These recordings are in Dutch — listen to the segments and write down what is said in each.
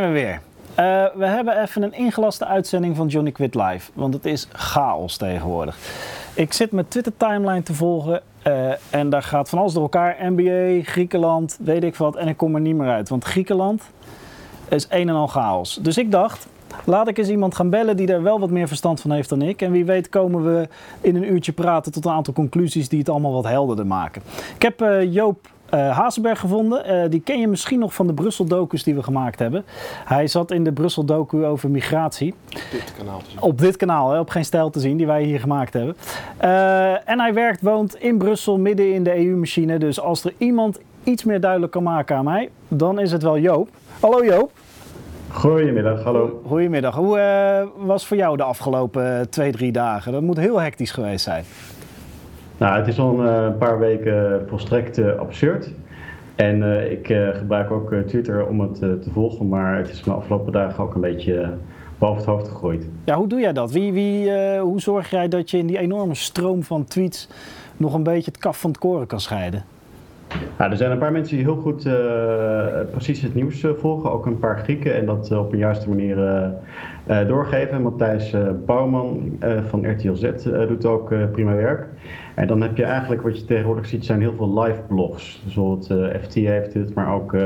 we weer. Uh, we hebben even een ingelaste uitzending van Johnny Quit Live, want het is chaos tegenwoordig. Ik zit mijn Twitter-timeline te volgen uh, en daar gaat van alles door elkaar. NBA, Griekenland, weet ik wat. En ik kom er niet meer uit, want Griekenland is een en al chaos. Dus ik dacht, laat ik eens iemand gaan bellen die er wel wat meer verstand van heeft dan ik. En wie weet komen we in een uurtje praten tot een aantal conclusies die het allemaal wat helderder maken. Ik heb uh, Joop uh, Hazenberg gevonden. Uh, die ken je misschien nog van de Brussel-docus die we gemaakt hebben. Hij zat in de Brussel-docu over migratie. Op dit kanaal te zien. Op dit kanaal, hè, op geen stijl te zien, die wij hier gemaakt hebben. Uh, en hij werkt, woont in Brussel, midden in de EU-machine. Dus als er iemand iets meer duidelijk kan maken aan mij, dan is het wel Joop. Hallo Joop. Goedemiddag, hallo. Goedemiddag. Hoe was voor jou de afgelopen twee, drie dagen? Dat moet heel hectisch geweest zijn. Nou, het is al een paar weken volstrekt uh, absurd. En uh, ik gebruik ook Twitter om het te volgen, maar het is me afgelopen dagen ook een beetje boven het hoofd gegooid. Ja, hoe doe jij dat? Wie, wie, hoe zorg jij dat je in die enorme stroom van tweets nog een beetje het kaf van het koren kan scheiden? Nou, er zijn een paar mensen die heel goed precies het nieuws volgen, ook een paar Grieken, en dat op een juiste manier doorgeven. Matthijs Bouwman van RTL Z doet ook prima werk. En dan heb je eigenlijk wat je tegenwoordig ziet, zijn heel veel live blogs. Uh, FT heeft dit, maar ook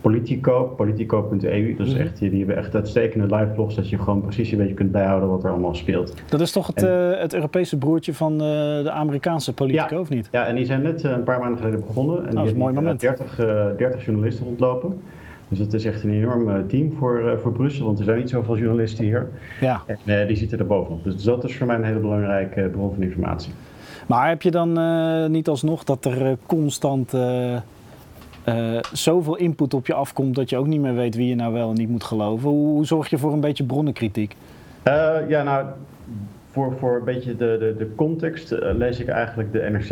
Politico, politico.eu. Dus echt, die hebben echt uitstekende live blogs, dat je gewoon precies een beetje kunt bijhouden wat er allemaal speelt. Dat is toch het, en, uh, het Europese broertje van de Amerikaanse Politico, ja, of niet? Ja, en die zijn net een paar maanden geleden begonnen. En oh, dat is een mooi moment. 30, 30 journalisten rondlopen. Dus het is echt een enorm team voor, uh, voor Brussel, want er zijn niet zoveel journalisten hier. Ja. En uh, die zitten er bovenop. Dus dat is voor mij een hele belangrijke bron van informatie. Maar heb je dan uh, niet alsnog dat er constant uh, zoveel input op je afkomt dat je ook niet meer weet wie je nou wel en niet moet geloven? Hoe, hoe zorg je voor een beetje bronnenkritiek? ja, nou, voor, voor een beetje de, de, de context lees ik eigenlijk de NRC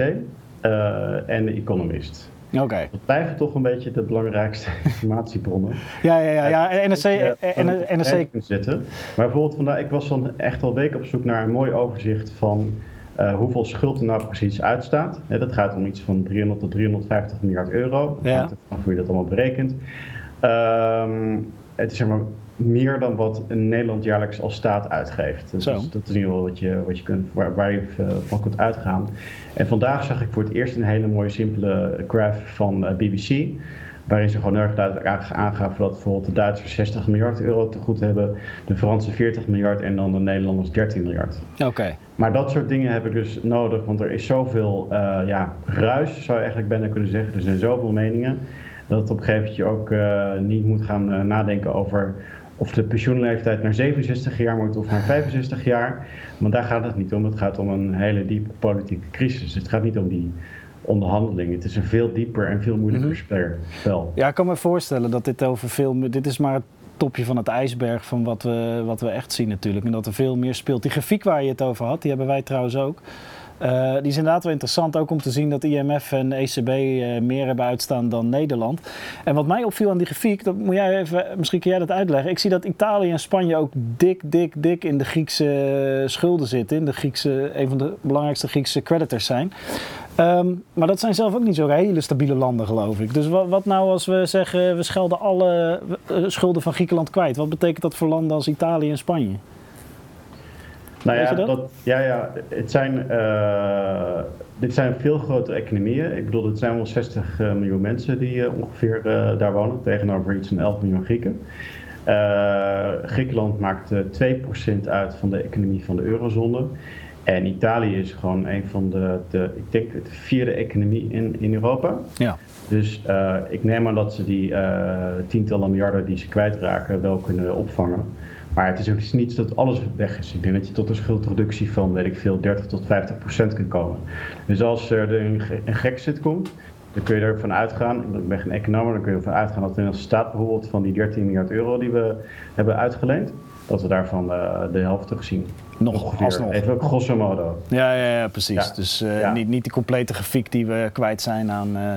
en de Economist. Oké. Okay. Dat blijven toch een beetje de belangrijkste informatiebronnen. Ja, ja, ja. ja. NRC, NRC... Zetten. Maar bijvoorbeeld vandaag, ik was dan echt al week op zoek naar een mooi overzicht van uh, hoeveel schuld er nou precies uitstaat. Ja, dat gaat om iets van 300 tot 350 miljard euro. Ja. Hoe je dat allemaal berekent. Um, het is zeg maar meer dan wat Nederland jaarlijks als staat uitgeeft. Dus dat is in ieder geval wat je, wat je kunt, waar, waar je van kunt uitgaan. En vandaag zag ik voor het eerst een hele mooie simpele graph van uh, BBC waarin ze gewoon erg duidelijk aangaven dat bijvoorbeeld de Duitsers 60 miljard euro te goed hebben, de Fransen 40 miljard en dan de Nederlanders 13 miljard. Oké. Okay. Maar dat soort dingen heb ik dus nodig, want er is zoveel uh, ja, ruis, zou je eigenlijk bijna kunnen zeggen. Er zijn zoveel meningen, dat het op een gegeven moment ook uh, niet moet gaan uh, nadenken over of de pensioenleeftijd naar 67 jaar moet of naar 65 jaar. Want daar gaat het niet om. Het gaat om een hele diepe politieke crisis. Het gaat niet om die onderhandeling. Het is een veel dieper en veel moeilijker mm-hmm. spel. Ja, ik kan me voorstellen dat dit over veel... Dit is maar het topje van het ijsberg van wat we, wat we echt zien natuurlijk. En dat er veel meer speelt. Die grafiek waar je het over had, die hebben wij trouwens ook. Uh, die is inderdaad wel interessant ook om te zien dat IMF en ECB uh, meer hebben uitstaan dan Nederland. En wat mij opviel aan die grafiek, dat moet jij even, misschien kun jij dat uitleggen. Ik zie dat Italië en Spanje ook dik, dik, dik in de Griekse schulden zitten. In de Griekse, een van de belangrijkste Griekse creditors zijn. Um, maar dat zijn zelf ook niet zo hele stabiele landen, geloof ik. Dus wat, wat nou als we zeggen, we schelden alle schulden van Griekenland kwijt? Wat betekent dat voor landen als Italië en Spanje? Nou ja, dat? Dat, ja, ja, het zijn, uh, dit zijn veel grote economieën. Ik bedoel, het zijn wel 60 uh, miljoen mensen die uh, ongeveer daar wonen, tegenover iets van 11 miljoen Grieken. Griekenland maakt 2% uit van de economie van de eurozone. En Italië is gewoon een van de, de ik denk, de vierde economie in, in Europa. Ja. Dus ik neem aan dat ze die tientallen miljarden die ze kwijtraken wel kunnen opvangen. Maar het is ook niet dat alles weg is. Ik denk dat je tot een schuldreductie van, weet ik veel, 30 tot 50 procent kunt komen. Dus als er een, een gek zit komt, dan kun je ervan uitgaan, ik ben geen econoom, dan kun je ervan uitgaan dat de Nederlandse staat bijvoorbeeld van die 13 miljard euro die we hebben uitgeleend, dat we daarvan uh, de helft terugzien. Nog, Ongeveer, alsnog. Even ook grosso modo. Ja, ja, ja precies. Ja. Dus uh, Ja. niet, niet die complete grafiek die we kwijt zijn aan, uh,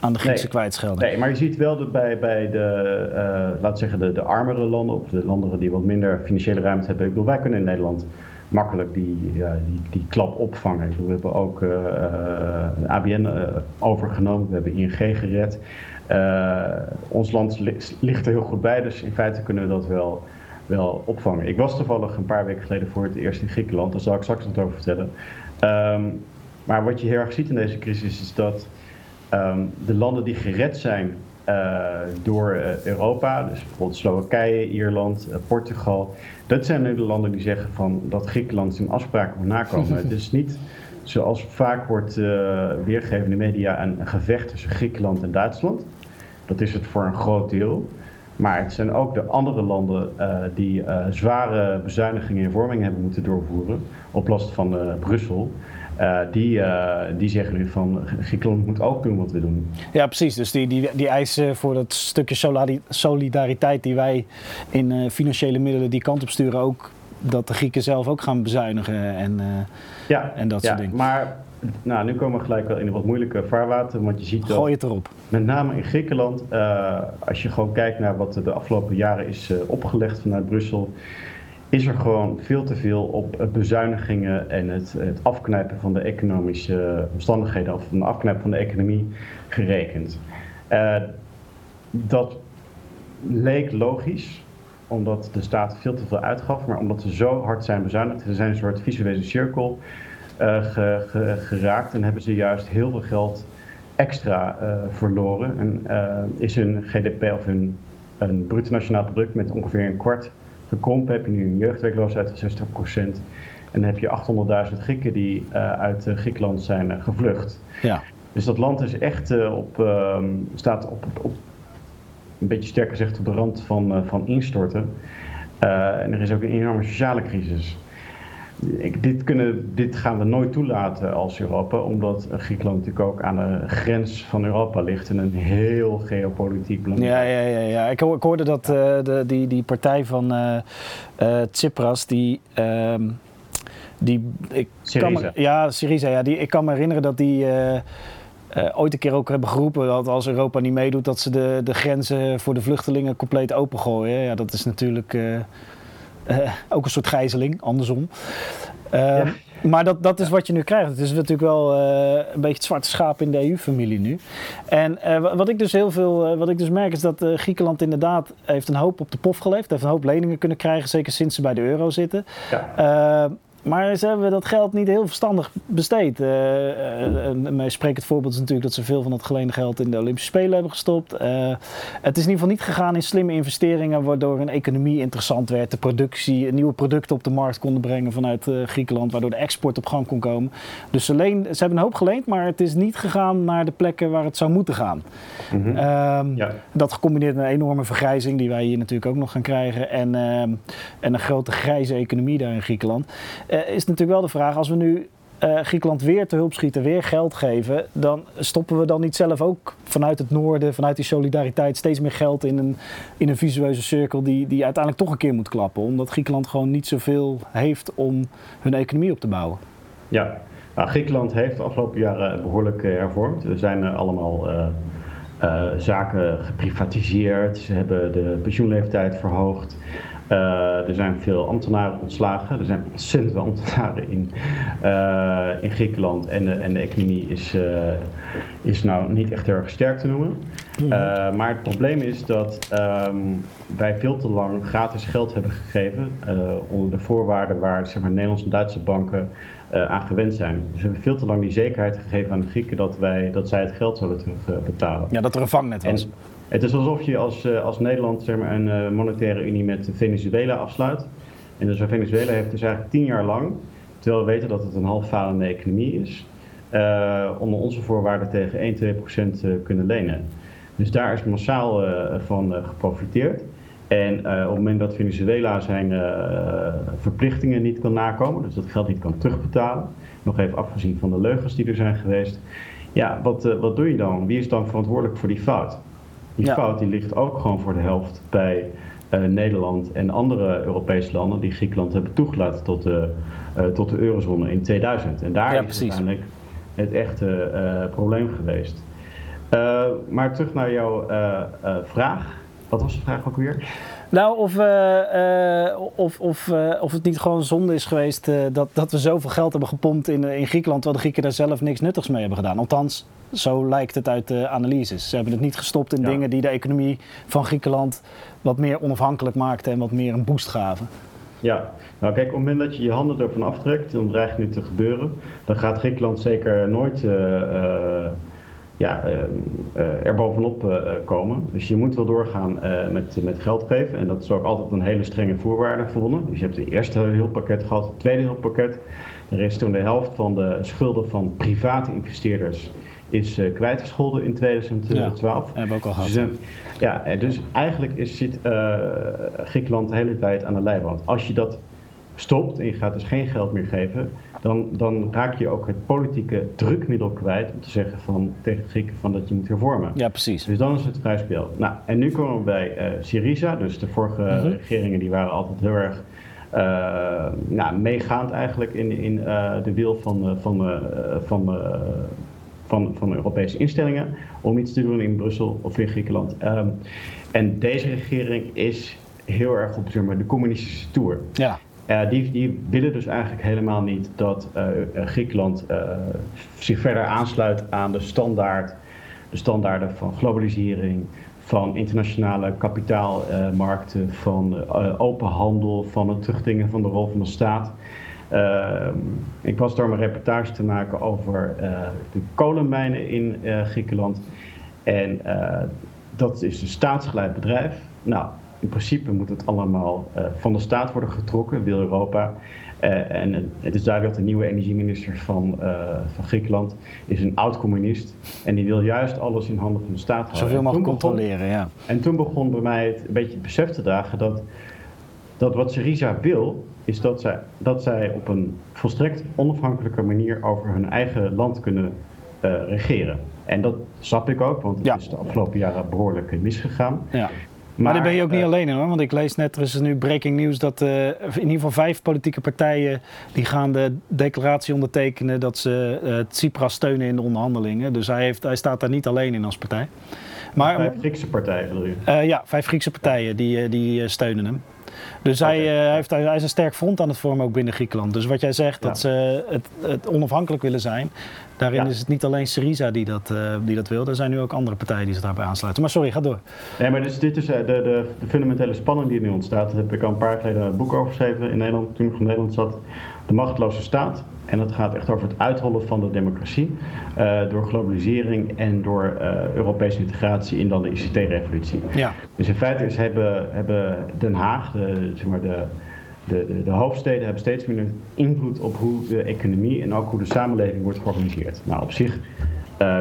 aan de Griekse Nee. kwijtschelding. Nee, maar je ziet wel dat bij, bij de, uh, laten we zeggen, de, de armere landen, of de landen die wat minder financiële ruimte hebben. Ik bedoel, wij kunnen in Nederland makkelijk die, die, die klap opvangen. We hebben ook uh, ABN uh, overgenomen, we hebben ING gered. ons land ligt er heel goed bij, dus in feite kunnen we dat wel, wel opvangen. Ik was toevallig een paar weken geleden voor het eerst in Griekenland, daar zal ik straks wat over vertellen. Ehm, maar wat je heel erg ziet in deze crisis is dat ehm, de landen die gered zijn uh, door uh, Europa, dus bijvoorbeeld Slowakije, Ierland, uh, Portugal, dat zijn nu de landen die zeggen van dat Griekenland zijn afspraken moet nakomen. Het is niet zoals vaak wordt weergegeven in de media een gevecht tussen Griekenland en Duitsland. Dat is het voor een groot deel. Maar het zijn ook de andere landen die zware bezuinigingen en vormingen hebben moeten doorvoeren op last van Brussel. Uh, die, uh, die zeggen nu van Griekenland moet ook doen wat we doen. Ja, precies. Dus die, die, die eisen voor dat stukje solidariteit die wij in uh, financiële middelen die kant op sturen, ook dat de Grieken zelf ook gaan bezuinigen en, ja, en dat ja, soort dingen. Maar nou, nu komen we gelijk wel in een wat moeilijke vaarwater, want je ziet dat... Gooi het erop. Met name in Griekenland, als je gewoon kijkt naar wat de afgelopen jaren is opgelegd vanuit Brussel is er gewoon veel te veel op bezuinigingen en het, het afknijpen van de economische omstandigheden of een afknijpen van de economie gerekend. Uh, dat leek logisch, omdat de staat veel te veel uitgaf, maar omdat ze zo hard zijn bezuinigd, ze zijn een soort visuele cirkel ge, geraakt en hebben ze juist heel veel geld extra uh, verloren. En is hun GDP of hun een bruto nationaal product met ongeveer een kwart gekrompen, heb je nu een jeugdwerkloosheid van 60%. En dan heb je 800.000 Grieken die uh, uit uh, Griekenland zijn uh, gevlucht. Ja. Dus dat land is echt op, ehm, staat op, op, een beetje sterker gezegd, op de rand van, van instorten. en er is ook een enorme sociale crisis. Ik, dit, kunnen, dit gaan we nooit toelaten als Europa, omdat Griekenland natuurlijk ook aan de grens van Europa ligt en een heel geopolitiek belangrijk. Ja, ja, ja, ja. Ik, ik hoorde dat uh, de, die, die partij van uh, uh, Tsipras, die. Uh, die ik Syriza. Kan me, ja, Syriza. Ja, die, ik kan me herinneren dat die. ooit een keer ook hebben geroepen dat als Europa niet meedoet, dat ze de, de grenzen voor de vluchtelingen compleet opengooien. Ja, dat is natuurlijk uh, ook een soort gijzeling, andersom. Uh, ja. Maar dat, dat is wat je nu krijgt. Het is natuurlijk wel uh, een beetje het zwarte schaap in de EU-familie nu. En wat ik dus heel veel, wat ik dus merk is dat Griekenland inderdaad heeft een hoop op de pof geleefd. Heeft een hoop leningen kunnen krijgen, zeker sinds ze bij de euro zitten. Ja. Maar ze hebben dat geld niet heel verstandig besteed. Uh, uh, spreekt het voorbeeld is natuurlijk dat ze veel van dat geleende geld in de Olympische Spelen hebben gestopt. Uh, het is in ieder geval niet gegaan in slimme investeringen, waardoor een economie interessant werd. De productie, nieuwe producten op de markt konden brengen vanuit Griekenland, waardoor de export op gang kon komen. Dus ze, leen, ze hebben een hoop geleend, maar het is niet gegaan naar de plekken waar het zou moeten gaan. Mm -hmm. ja. Dat gecombineerd met een enorme vergrijzing, die wij hier natuurlijk ook nog gaan krijgen, en, ehm, en een grote grijze economie daar in Griekenland uh, is natuurlijk wel de vraag, als we nu uh, Griekenland weer te hulp schieten, weer geld geven, dan stoppen we dan niet zelf ook vanuit het noorden, vanuit die solidariteit, steeds meer geld in een, in een visueuze cirkel die, die uiteindelijk toch een keer moet klappen, omdat Griekenland gewoon niet zoveel heeft om hun economie op te bouwen. Ja, nou, Griekenland heeft de afgelopen jaren behoorlijk uh, hervormd. Er zijn allemaal zaken geprivatiseerd, ze hebben de pensioenleeftijd verhoogd. Uh, er zijn veel ambtenaren ontslagen. Er zijn ontzettend veel ambtenaren in, uh, in Griekenland. En de, en de economie is, uh, is nou niet echt erg sterk te noemen. Mm. maar het probleem is dat um, wij veel te lang gratis geld hebben gegeven. onder de voorwaarden waar zeg maar, Nederlandse en Duitse banken aan gewend zijn. Dus we hebben veel te lang die zekerheid gegeven aan de Grieken dat, wij, dat zij het geld zouden terugbetalen. ja, dat er een vangnet was. En, het is alsof je als, eh, als Nederland een uh, monetaire unie met Venezuela afsluit. En dus Venezuela heeft dus eigenlijk tien jaar lang, terwijl we weten dat het een half falende economie is, uh, onder onze voorwaarden tegen 1, 2 procent kunnen lenen. Dus daar is massaal van geprofiteerd. En op het moment dat Venezuela zijn verplichtingen niet kan nakomen, dus dat geld niet kan terugbetalen, nog even afgezien van de leugens die er zijn geweest, ja, wat, wat doe je dan? Wie is dan verantwoordelijk voor die fout? Die ja. fout die ligt ook gewoon voor de helft bij uh, Nederland en andere Europese landen die Griekenland hebben toegelaten tot de, uh, tot de eurozone in 2000. En daar ja, is precies. uiteindelijk het echte uh, probleem geweest. maar terug naar jouw vraag. Wat was de vraag ook weer? Nou, of, uh, uh, of, of, uh, of het niet gewoon zonde is geweest dat, dat we zoveel geld hebben gepompt in, in Griekenland, terwijl de Grieken daar zelf niks nuttigs mee hebben gedaan. Althans, zo lijkt het uit de analyses. Ze hebben het niet gestopt in ja. dingen die de economie van Griekenland wat meer onafhankelijk maakten en wat meer een boost gaven. Ja, nou kijk, op het moment dat je je handen ervan aftrekt, dan dreigt nu te gebeuren, dan gaat Griekenland zeker nooit ja, uh, er bovenop uh, komen. Dus je moet wel doorgaan met, met geld geven. En dat is ook altijd een hele strenge voorwaarde verbonden. Dus je hebt het eerste hulppakket gehad, het tweede hulppakket. Er is toen de helft van de schulden van private investeerders is kwijtgescholden in 2012. Ja, hebben we ook al gehad. Dus, ja, dus eigenlijk is, zit Griekenland de hele tijd aan de leiband. Als je dat stopt en je gaat dus geen geld meer geven, dan, dan raak je ook het politieke drukmiddel kwijt om te zeggen van, tegen Grieken van dat je moet hervormen. Ja, precies. Dus dan is het vrij speel. Nou, en nu komen we bij uh, Syriza. Dus de vorige mhm. regeringen die waren altijd heel erg uh, nou, meegaand eigenlijk in, in uh, de wil van, van, van, van, van Europese instellingen om iets te doen in Brussel of in Griekenland. Um, en deze regering is heel erg op zeg maar, de communistische toer. Ja. Die, die, willen dus eigenlijk helemaal niet dat uh, Griekenland uh, zich verder aansluit aan de, standaard, de standaarden van globalisering, van internationale kapitaalmarkten, van open handel, van het terugdingen van de rol van de staat. ik was door een reportage te maken over de kolenmijnen in Griekenland. En dat is een staatsgeleid bedrijf. Nou, in principe moet het allemaal uh, van de staat worden getrokken, wil Europa. Uh, en het is duidelijk dat de nieuwe energieminister van, uh, van Griekenland is een oud-communist. En die wil juist alles in handen van de staat houden. Zoveel mogelijk controleren, ja. En toen begon bij mij het, een beetje het besef te dragen dat, dat wat Syriza wil, is dat zij, dat zij op een volstrekt onafhankelijke manier over hun eigen land kunnen regeren. En dat snap ik ook, want het is de afgelopen jaren behoorlijk misgegaan. Ja. Maar, daar ben je ook niet eh, alleen in hoor. Want ik lees net, er is nu breaking news dat uh, in ieder geval vijf politieke partijen die gaan de declaratie ondertekenen dat ze uh, Tsipras steunen in de onderhandelingen. Dus hij, heeft, hij staat daar niet alleen in als partij. Maar, vijf Griekse partijen bedoel je? Uh, ja, vijf Griekse partijen die, die steunen hem. Dus hij, heeft, hij is een sterk front aan het vormen ook binnen Griekenland. Dus wat jij zegt, dat ze het, het, onafhankelijk willen zijn. Daarin is het niet alleen Syriza die dat, uh, die dat wil. Er zijn nu ook andere partijen die zich daarbij aansluiten. Maar sorry, ga door. Nee, maar dus dit is uh, de, de, de, fundamentele spanning die er nu ontstaat. Daar heb ik al een paar jaar geleden een boek over geschreven in Nederland, toen ik in Nederland zat. De machteloze staat. En dat gaat echt over het uithollen van de democratie uh, door globalisering en door Europese integratie in dan de ICT-revolutie. Ja. Dus in feite is, hebben, hebben Den Haag, de, zeg maar de, de, de, de, hoofdsteden, hebben steeds minder invloed op hoe de economie en ook hoe de samenleving wordt georganiseerd. Nou, op zich uh,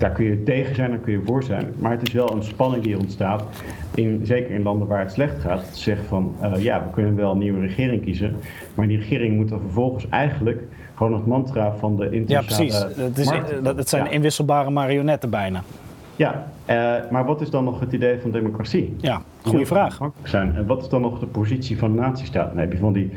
daar kun je tegen zijn, daar kun je voor zijn. Maar het is wel een spanning die ontstaat, in, zeker in landen waar het slecht gaat. Te zeggen van, uh, ja, we kunnen wel een nieuwe regering kiezen. Maar die regering moet dan vervolgens eigenlijk gewoon het mantra van de internationale Ja, precies. Het, is, het zijn ja. inwisselbare marionetten bijna. Ja, uh, maar wat is dan nog het idee van democratie? Ja, goede vraag. Zijn. En wat is dan nog de positie van de nazistaat? Dan heb je van die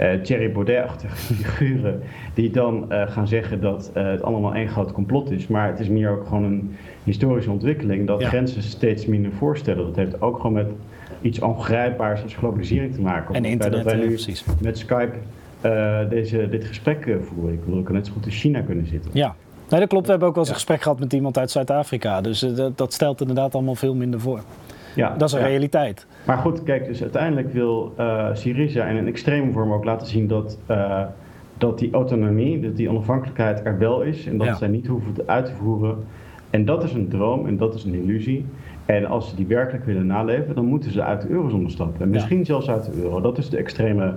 uh, Thierry Baudet-achtige figuren die dan uh, gaan zeggen dat het allemaal één groot complot is. Maar het is meer ook gewoon een historische ontwikkeling dat ja. grenzen steeds minder voorstellen. Dat heeft ook gewoon met iets ongrijpbaars als globalisering te maken. En internet, dat wij nu precies. met Skype deze, dit gesprek voeren. Ik wil ook net zo goed in China kunnen zitten. Ja, Nee, dat klopt. We hebben ook wel eens een gesprek gehad met iemand uit Zuid-Afrika. Dus uh, dat, dat, stelt inderdaad allemaal veel minder voor. Ja, dat is een ja. realiteit. Maar goed, kijk, dus uiteindelijk wil uh, Syriza in een extreme vorm ook laten zien dat, uh, dat die autonomie, dat die onafhankelijkheid er wel is. En dat ja. zij niet hoeven te uit te voeren. En dat is een droom en dat is een illusie. En als ze die werkelijk willen naleven, dan moeten ze uit de eurozone stappen. En misschien ja. zelfs uit de euro. Dat is de extreme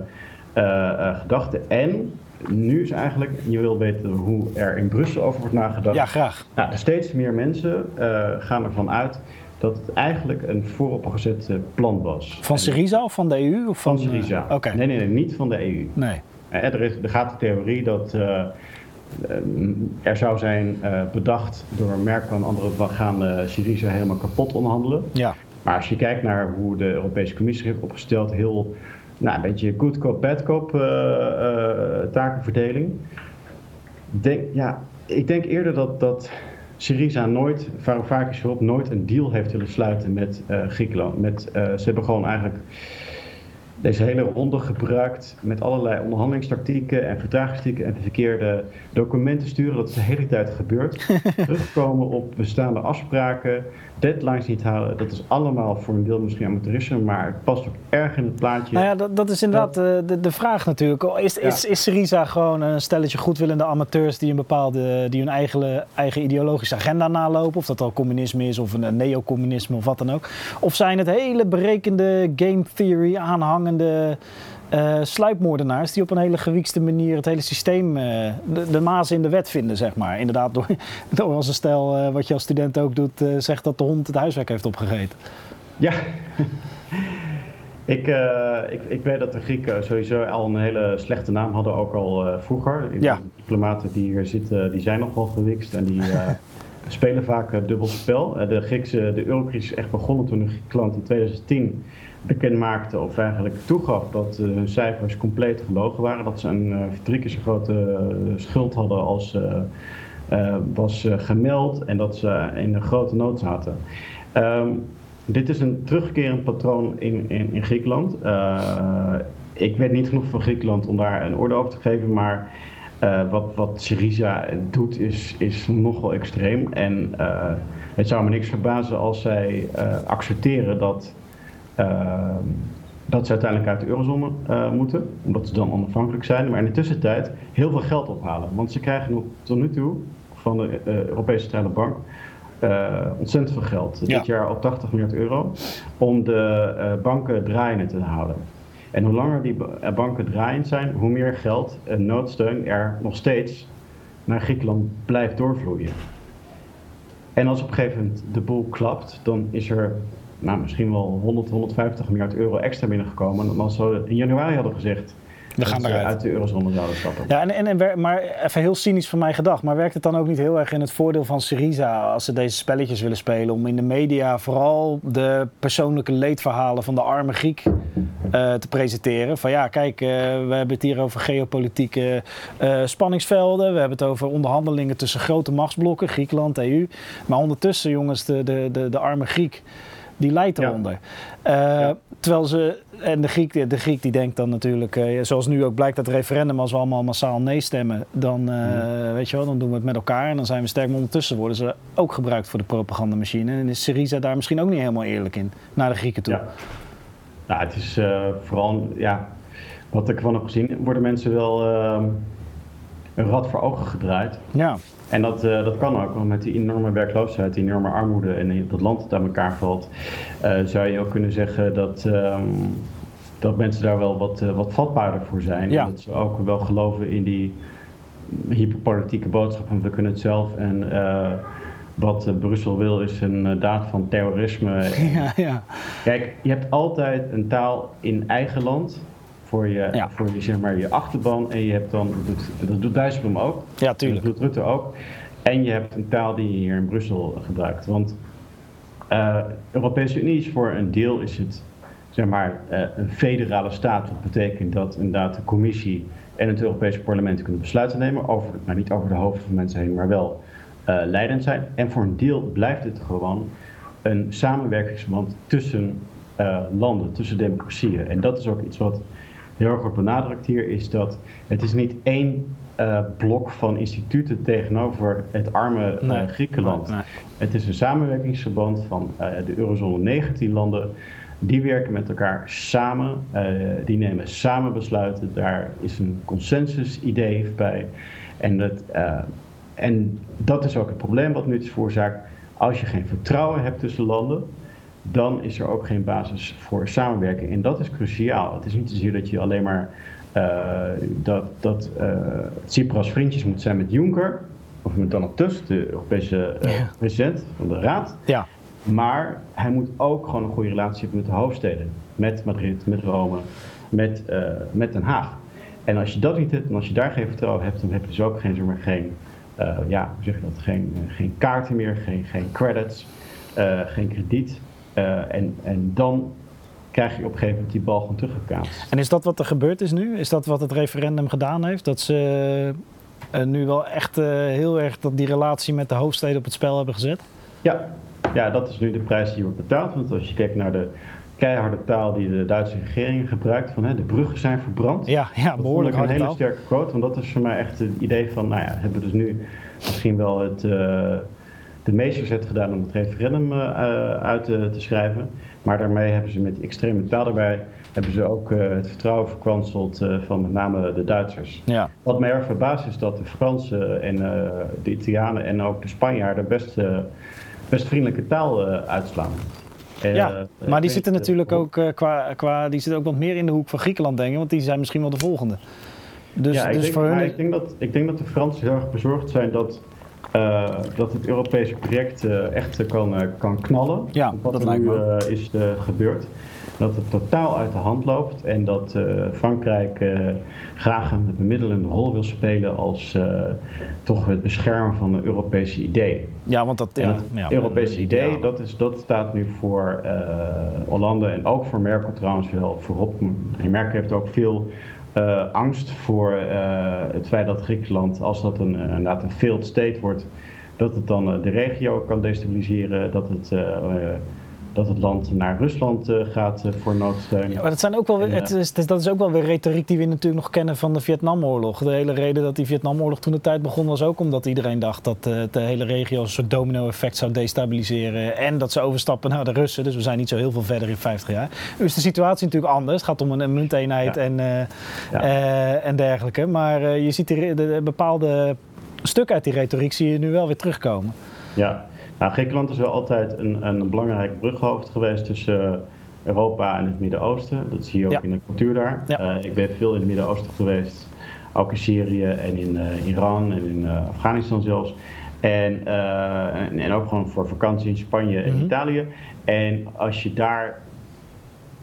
gedachte. En nu is eigenlijk, je wil weten hoe er in Brussel over wordt nagedacht. Ja, graag. Nou, steeds meer mensen uh, gaan ervan uit dat het eigenlijk een vooropgezet plan was. Van Syriza of van de EU? Of van, van Syriza. Uh, okay. Nee, nee, nee, niet van de EU. Nee. Uh, er, is, er gaat de theorie dat uh, er zou zijn bedacht door Merkel en anderen, we gaan Syriza helemaal kapot onderhandelen. Ja. Maar als je kijkt naar hoe de Europese Commissie heeft opgesteld, heel nou, een beetje good cop, bad cop uh, uh, takenverdeling. Denk, ja, ik denk eerder dat, dat Syriza nooit, Varoufakis voorop, nooit een deal heeft willen sluiten met Griekenland. Met, ze hebben gewoon eigenlijk deze hele ronde gebruikt met allerlei onderhandelingstactieken en vertragingstactieken en verkeerde documenten sturen. Dat is de hele tijd gebeurd. Terugkomen op bestaande afspraken, deadlines niet halen. Dat is allemaal voor een deel misschien amateurisme, maar het past ook erg in het plaatje. Nou ja, dat, dat is inderdaad de, de, de, vraag natuurlijk. Is, is, is Syriza gewoon een stelletje goedwillende amateurs die een bepaalde, die hun eigen, eigen ideologische agenda nalopen? Of dat al communisme is of een neocommunisme of wat dan ook. Of zijn het hele berekende game theory aanhangende uh, sluipmoordenaars die op een hele gewiekste manier het hele systeem, uh, de, de maas in de wet vinden, zeg maar. Inderdaad, door, door als een stel, uh, wat je als student ook doet, zegt dat de hond het huiswerk heeft opgegeten. Ja. ik, ik, ik weet dat de Grieken sowieso al een hele slechte naam hadden, ook al vroeger. Ja. De diplomaten die hier zitten, die zijn nogal gewikst en die spelen vaak dubbel spel. de Griekse, de eurocrisis is echt begonnen toen Griekenland in 2010 bekend maakte of eigenlijk toegaf dat hun cijfers compleet gelogen waren. Dat ze een uh, drie keer zo grote uh, schuld hadden als was gemeld en dat ze in een grote nood zaten. Um, dit is een terugkerend patroon in, in, Griekenland. ik weet niet genoeg van Griekenland om daar een orde over te geven, maar wat, wat Syriza doet is, is nogal extreem. En het zou me niks verbazen als zij accepteren dat Ehm, dat ze uiteindelijk uit de eurozone uh, moeten, omdat ze dan onafhankelijk zijn, maar in de tussentijd heel veel geld ophalen. Want ze krijgen tot nu toe van de uh, Europese Centrale Bank uh, ontzettend veel geld. Dit jaar al 80 miljard euro om de banken draaiende te houden. En hoe langer die banken draaiend zijn, hoe meer geld en noodsteun er nog steeds naar Griekenland blijft doorvloeien. En als op een gegeven moment de boel klapt, dan is er nou, misschien wel 100, 150 miljard euro extra binnengekomen dan als we in januari hadden gezegd. We gaan eruit. uit de eurozone zouden stappen. Ja, en, en, en, maar even heel cynisch van mij gedacht. Maar werkt het dan ook niet heel erg in het voordeel van Syriza als ze deze spelletjes willen spelen? Om in de media vooral de persoonlijke leedverhalen van de arme Griek uh, te presenteren. Van ja, kijk, uh, we hebben het hier over geopolitieke uh, spanningsvelden. We hebben het over onderhandelingen tussen grote machtsblokken, Griekenland, EU. Maar ondertussen, jongens, de, de, de, de arme Griek die leidt eronder. Ja. Uh, Terwijl ze, en de Griek, de Griek die denkt dan natuurlijk, uh, zoals nu ook blijkt dat het referendum, als we allemaal massaal nee stemmen, dan, uh, mm. weet je wel, dan doen we het met elkaar en dan zijn we sterk. Maar ondertussen worden ze ook gebruikt voor de propagandamachine. En is Syriza daar misschien ook niet helemaal eerlijk in, naar de Grieken toe. Ja, nou, het is vooral, ja, wat ik van heb gezien, worden mensen wel ehm, een rad voor ogen gedraaid. Ja. En dat, uh, dat kan ook, want met die enorme werkloosheid, die enorme armoede en dat land dat aan elkaar valt, uh, zou je ook kunnen zeggen dat, um, dat mensen daar wel wat, uh, wat vatbaarder voor zijn. Ja. En dat ze ook wel geloven in die hyperpolitieke boodschap van we kunnen het zelf. En wat Brussel wil is een daad van terrorisme. Ja, ja. Kijk, je hebt altijd een taal in eigen land voor je, Ja. voor je, zeg maar, je achterban. En je hebt dan, dat doet, Dijsselbloem ook. Ja, tuurlijk. Dat doet Rutte ook. En je hebt een taal die je hier in Brussel gebruikt. Want eh Europese Unie is voor een deel is het zeg maar, eh, een federale staat. Dat betekent dat inderdaad de commissie en het Europese parlement kunnen besluiten nemen. Over, nou, niet over de hoofden van mensen heen, maar wel eh, leidend zijn. En voor een deel blijft het gewoon een samenwerkingsverband tussen landen, tussen democratieën. En dat is ook iets wat heel erg wordt benadrukt hier, is dat het is niet één eh, blok van instituten tegenover het arme eh, Nee. Griekenland. Nee, nee. Het is een samenwerkingsverband van eh, de eurozone 19 landen. Die werken met elkaar samen, die nemen samen besluiten. Daar is een consensus-idee bij. En dat, en dat is ook het probleem wat nu is veroorzaakt. Als je geen vertrouwen hebt tussen landen, dan is er ook geen basis voor samenwerking. En dat is cruciaal. Het is niet zozeer dat je alleen maar eh, dat, dat eh, Tsipras vriendjes moet zijn met Juncker, of met Donald Tusk, de Europese eh, Ja. president van de Raad. Ja, Maar hij moet ook gewoon een goede relatie hebben met de hoofdsteden. Met Madrid, met Rome, met, met Den Haag. En als je dat niet hebt, en als je daar geen vertrouwen hebt, dan heb je dus ook geen, zeg maar, geen, ja, hoe zeg je dat, geen, geen kaarten meer, geen, geen credits, geen krediet. Eh, en, en dan krijg je op een gegeven moment die bal gewoon teruggekaatst. en is dat wat er gebeurd is nu? Is dat wat het referendum gedaan heeft? Dat ze nu wel echt heel erg dat die relatie met de hoofdsteden op het spel hebben gezet? Ja. ja, dat is nu de prijs die wordt betaald. Want als je kijkt naar de keiharde taal die de Duitse regering gebruikt. Van hè, de bruggen zijn verbrand. Ja, ja behoorlijk een hele sterke quote. Want dat is voor mij echt het idee van, nou ja, hebben we dus nu misschien wel het, uh, de meesterzet gedaan om het referendum uh, uit te schrijven. Maar daarmee hebben ze met extreme taal erbij, hebben ze ook het vertrouwen verkwanseld van met name de Duitsers. Ja. Wat mij erg verbaast is dat de Fransen en de Italianen en ook de Spanjaarden best, best vriendelijke taal uitslaan ja, eh, maar die zitten natuurlijk ook uh, qua, qua, die zitten ook wat meer in de hoek van Griekenland denken, want die zijn misschien wel de volgende. Dus, ja, ik, dus denk, voor hun... ik, denk dat, ik denk dat de Fransen heel erg bezorgd zijn dat, uh, dat het Europese project echt kan, kan knallen. Ja, wat dat er lijkt nu is gebeurd dat het totaal uit de hand loopt en dat Frankrijk graag een bemiddelende rol wil spelen als toch het beschermen van het Europese idee. Ja, want dat ja, het ja, Europese idee, dat, is, dat staat nu voor Hollande en ook voor Merkel trouwens wel voorop. En Merkel heeft ook veel angst voor het feit dat Griekenland, als dat een, inderdaad een failed state wordt, dat het dan de regio kan destabiliseren, dat het dat het land naar Rusland uh, gaat uh, voor noodsteun. Ja, maar dat, zijn ook wel, weer, het eh, is, dat is ook wel weer retoriek die we natuurlijk nog kennen van de Vietnamoorlog. De hele reden dat die Vietnamoorlog toen de tijd begon was ook omdat iedereen dacht dat de hele regio een soort domino-effect zou destabiliseren. En dat ze overstappen naar de Russen. Dus we zijn niet zo heel veel verder in 50 jaar. Nu is de situatie natuurlijk anders. Het gaat om een, munteenheid en, en dergelijke. Maar je ziet de, de, bepaalde stukken uit die retoriek zie je nu wel weer terugkomen. Ja, nou, Griekenland is wel altijd een, een belangrijk brughoofd geweest tussen eh, Europa en het Midden-Oosten. Dat zie je ook in de cultuur daar. Uh, ik ben veel in het Midden-Oosten geweest, ook in Syrië en in uh, Iran en in Afghanistan zelfs. En, en, en, ook gewoon voor vakantie in Spanje en mhm. Italië. En als je daar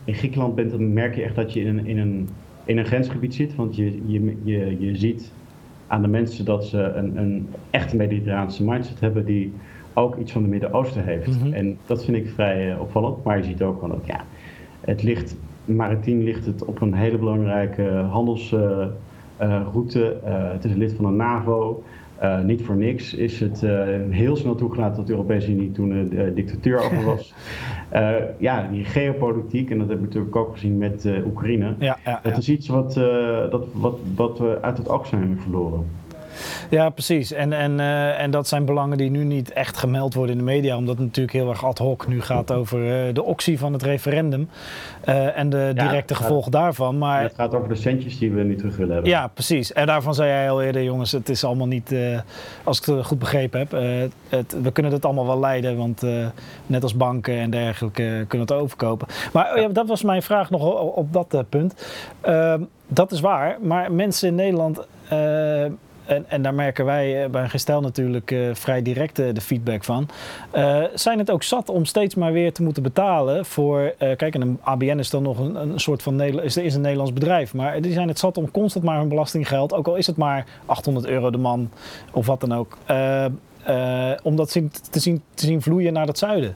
in Griekenland bent, dan merk je echt dat je in een, in een, in een grensgebied zit. Want je, je, je, je ziet aan de mensen dat ze een, een echte mediterraanse mindset hebben die ook iets van de Midden-Oosten heeft. Mhm. En dat vind ik vrij uh, opvallend. Maar je ziet ook gewoon dat ja, het ligt, maritiem ligt het op een hele belangrijke handelsroute. Uh, het is een lid van de NAVO. Uh, niet voor niks is het uh, heel snel toegelaten dat de Europese Unie toen uh, dictatuur over was. ja, die geopolitiek, en dat hebben we natuurlijk ook gezien met Oekraïne. Ja, ja, dat is iets wat, dat, wat, wat we uit het oog zijn verloren. Ja, precies. En, en, uh, en dat zijn belangen die nu niet echt gemeld worden in de media, omdat het natuurlijk heel erg ad hoc nu gaat over uh, de optie van het referendum uh, en de directe gevolgen daarvan. Maar het gaat over de centjes die we niet terug willen hebben. Ja, precies. En daarvan zei jij al eerder, jongens, het is allemaal niet, als ik het goed begrepen heb, het, we kunnen het allemaal wel leiden, want net als banken en dergelijke kunnen het overkopen. Maar oh ja, dat was mijn vraag nog op, op dat punt. Ehm, dat is waar, maar mensen in Nederland en, en daar merken wij eh, bij Gestel natuurlijk uh, vrij direct uh, de feedback van. Zijn het ook zat om steeds maar weer te moeten betalen voor. kijk, en een ABN is dan nog een, een soort van is, is een Nederlands bedrijf. Maar die zijn het zat om constant maar hun belastinggeld, ook al is het maar 800 euro de man of wat dan ook. om dat te zien, te zien vloeien naar het zuiden.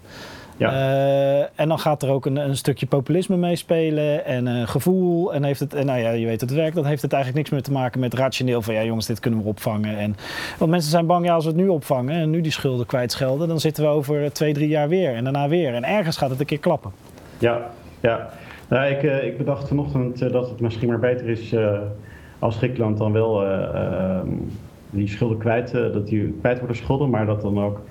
Ja. Uh, en dan gaat er ook een, een stukje populisme meespelen en uh, gevoel. En heeft het, en nou ja, je weet het werk, dan heeft het eigenlijk niks meer te maken met rationeel van ja jongens, dit kunnen we opvangen. En, want mensen zijn bang, ja als we het nu opvangen en nu die schulden kwijtschelden, dan zitten we over twee, drie jaar weer en daarna weer. En ergens gaat het een keer klappen. Ja, ja. Nou, ik, uh, ik bedacht vanochtend dat het misschien maar beter is als Griekenland dan wel die schulden kwijt, dat die kwijt worden schulden, maar dat dan ook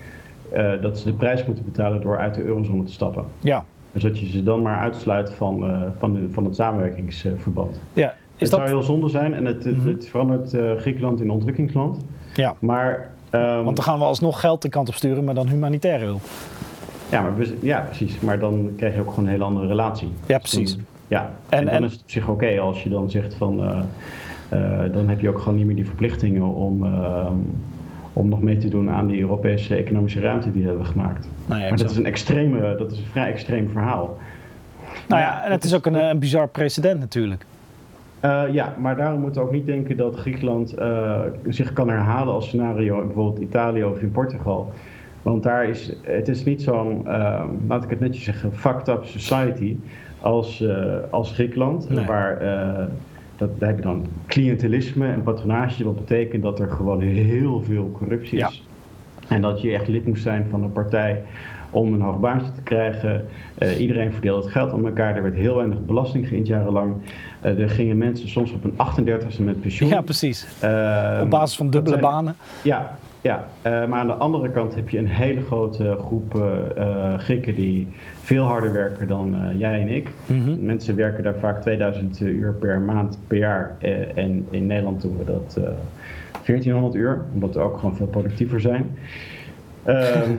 uh, dat ze de prijs moeten betalen door uit de eurozone te stappen. Ja. Dus dat je ze dan maar uitsluit van, uh, van, de, van het samenwerkingsverband. Ja. Is het dat... zou heel zonde zijn en het, mm het verandert uh, Griekenland in ontwikkelingsland. Ja. Maar, um, Want dan gaan we alsnog geld de kant op sturen, maar dan humanitaire hulp. Ja, maar ja, precies. Maar dan krijg je ook gewoon een hele andere relatie. Ja, precies. ja, en, en dan en... is het op zich oké als je dan zegt van... dan heb je ook gewoon niet meer die verplichtingen om ehm, om nog mee te doen aan die Europese economische ruimte die we hebben gemaakt. Nou ja, maar dat is, een extreme, dat is een vrij extreem verhaal. Nou ja, en het is ook een, een bizar precedent natuurlijk. Uh, ja, maar daarom moeten we ook niet denken dat Griekenland uh, zich kan herhalen als scenario in bijvoorbeeld Italië of in Portugal. Want daar is het is niet zo'n, uh, laat ik het netjes zeggen, fucked up society als, als Griekenland. Waar dat, daar heb je dan cliëntelisme en patronage. Wat betekent dat er gewoon heel veel corruptie is. En dat je echt lid moest zijn van een partij om een hoog baantje te krijgen. Uh, iedereen verdeelde het geld aan elkaar. Er werd heel weinig belasting geïnd jarenlang. Uh, er gingen mensen soms op een 38e met pensioen. Ja, precies. Uh, op basis van dubbele banen. Ja, ja, uh, maar aan de andere kant heb je een hele grote groep uh, Grieken die veel harder werken dan uh, jij en ik. Mm -hmm. Mensen werken daar vaak 2000 uur per maand per jaar. en in Nederland doen we dat 1400 uur, omdat we ook gewoon veel productiever zijn. Ehm,